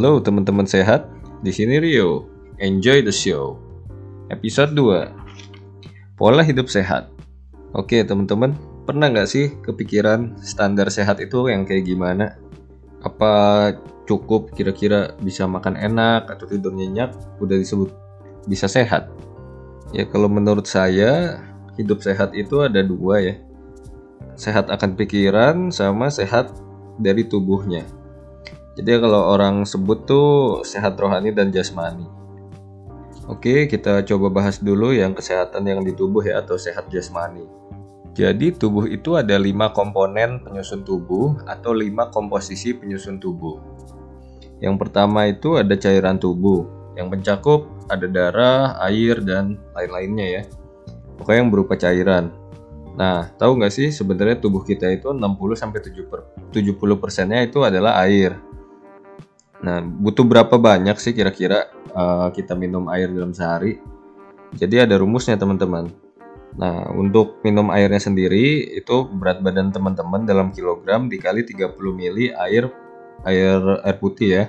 Halo teman-teman sehat, di sini Rio. Enjoy the show. Episode 2. Pola hidup sehat. Oke teman-teman, pernah nggak sih kepikiran standar sehat itu yang kayak gimana? Apa cukup kira-kira bisa makan enak atau tidur nyenyak udah disebut bisa sehat? Ya kalau menurut saya hidup sehat itu ada dua ya. Sehat akan pikiran sama sehat dari tubuhnya. Jadi kalau orang sebut tuh sehat rohani dan jasmani. Oke, kita coba bahas dulu yang kesehatan yang di tubuh ya atau sehat jasmani. Jadi tubuh itu ada lima komponen penyusun tubuh atau lima komposisi penyusun tubuh. Yang pertama itu ada cairan tubuh yang mencakup ada darah, air dan lain-lainnya ya. Pokoknya yang berupa cairan. Nah, tahu nggak sih sebenarnya tubuh kita itu 60 sampai 70 persennya itu adalah air. Nah, butuh berapa banyak sih kira-kira uh, kita minum air dalam sehari? Jadi ada rumusnya teman-teman. Nah, untuk minum airnya sendiri itu berat badan teman-teman dalam kilogram dikali 30 ml air air air putih ya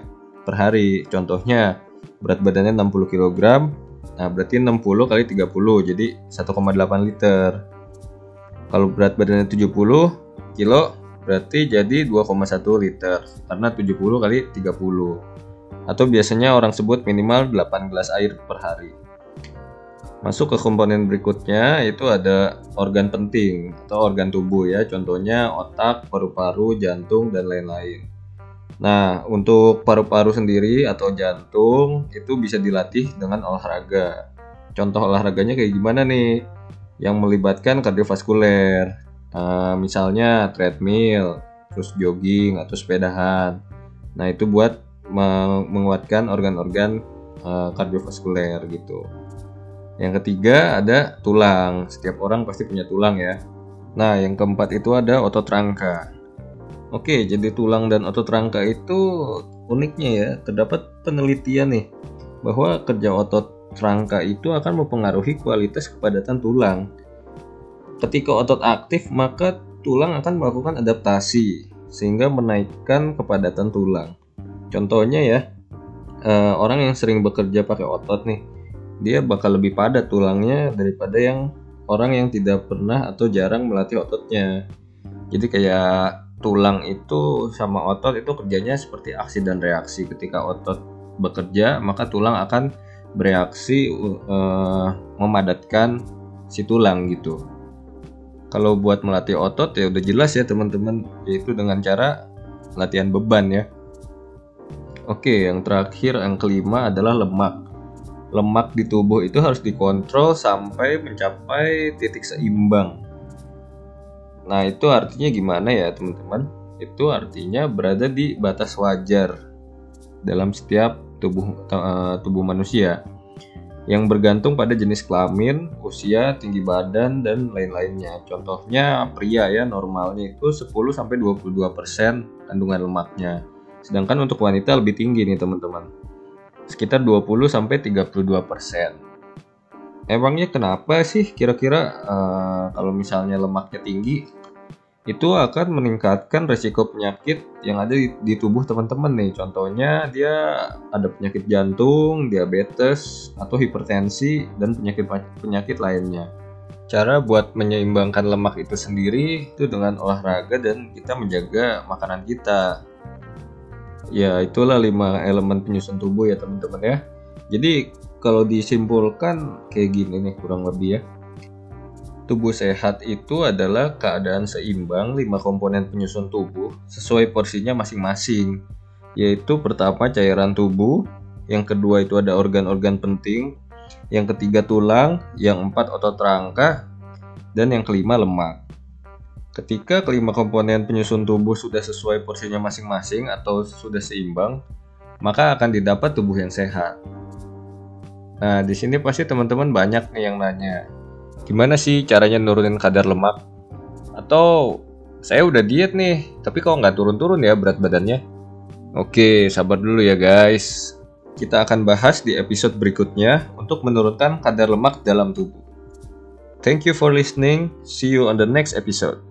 per hari. Contohnya berat badannya 60 kg. Nah, berarti 60 kali 30 jadi 1,8 liter. Kalau berat badannya 70 kilo berarti jadi 2,1 liter karena 70 kali 30 atau biasanya orang sebut minimal 8 gelas air per hari. Masuk ke komponen berikutnya itu ada organ penting atau organ tubuh ya. Contohnya otak, paru-paru, jantung dan lain-lain. Nah untuk paru-paru sendiri atau jantung itu bisa dilatih dengan olahraga. Contoh olahraganya kayak gimana nih? Yang melibatkan kardiovaskuler uh, misalnya treadmill, terus jogging atau sepedahan. Nah itu buat menguatkan organ-organ uh, gitu. Yang ketiga ada tulang. Setiap orang pasti punya tulang ya. Nah yang keempat itu ada otot rangka. Oke, jadi tulang dan otot rangka itu uniknya ya, terdapat penelitian nih bahwa kerja otot rangka itu akan mempengaruhi kualitas kepadatan tulang Ketika otot aktif, maka tulang akan melakukan adaptasi sehingga menaikkan kepadatan tulang. Contohnya ya, uh, orang yang sering bekerja pakai otot nih, dia bakal lebih padat tulangnya daripada yang orang yang tidak pernah atau jarang melatih ototnya. Jadi kayak tulang itu sama otot itu kerjanya seperti aksi dan reaksi. Ketika otot bekerja, maka tulang akan bereaksi uh, memadatkan si tulang gitu. Kalau buat melatih otot ya udah jelas ya teman-teman, yaitu dengan cara latihan beban ya. Oke, yang terakhir yang kelima adalah lemak. Lemak di tubuh itu harus dikontrol sampai mencapai titik seimbang. Nah, itu artinya gimana ya, teman-teman? Itu artinya berada di batas wajar dalam setiap tubuh uh, tubuh manusia yang bergantung pada jenis kelamin, usia, tinggi badan, dan lain-lainnya. Contohnya pria ya normalnya itu 10 sampai 22% kandungan lemaknya. Sedangkan untuk wanita lebih tinggi nih teman-teman. Sekitar 20 sampai 32%. Emangnya kenapa sih kira-kira uh, kalau misalnya lemaknya tinggi itu akan meningkatkan resiko penyakit yang ada di, di tubuh teman-teman nih. Contohnya dia ada penyakit jantung, diabetes, atau hipertensi dan penyakit-penyakit lainnya. Cara buat menyeimbangkan lemak itu sendiri itu dengan olahraga dan kita menjaga makanan kita. Ya, itulah lima elemen penyusun tubuh ya teman-teman ya. Jadi kalau disimpulkan kayak gini nih kurang lebih ya Tubuh sehat itu adalah keadaan seimbang lima komponen penyusun tubuh sesuai porsinya masing-masing, yaitu pertama cairan tubuh, yang kedua itu ada organ-organ penting, yang ketiga tulang, yang empat otot rangka, dan yang kelima lemak. Ketika kelima komponen penyusun tubuh sudah sesuai porsinya masing-masing atau sudah seimbang, maka akan didapat tubuh yang sehat. Nah, di sini pasti teman-teman banyak nih yang nanya, gimana sih caranya nurunin kadar lemak? Atau saya udah diet nih, tapi kok nggak turun-turun ya berat badannya? Oke, sabar dulu ya guys. Kita akan bahas di episode berikutnya untuk menurunkan kadar lemak dalam tubuh. Thank you for listening. See you on the next episode.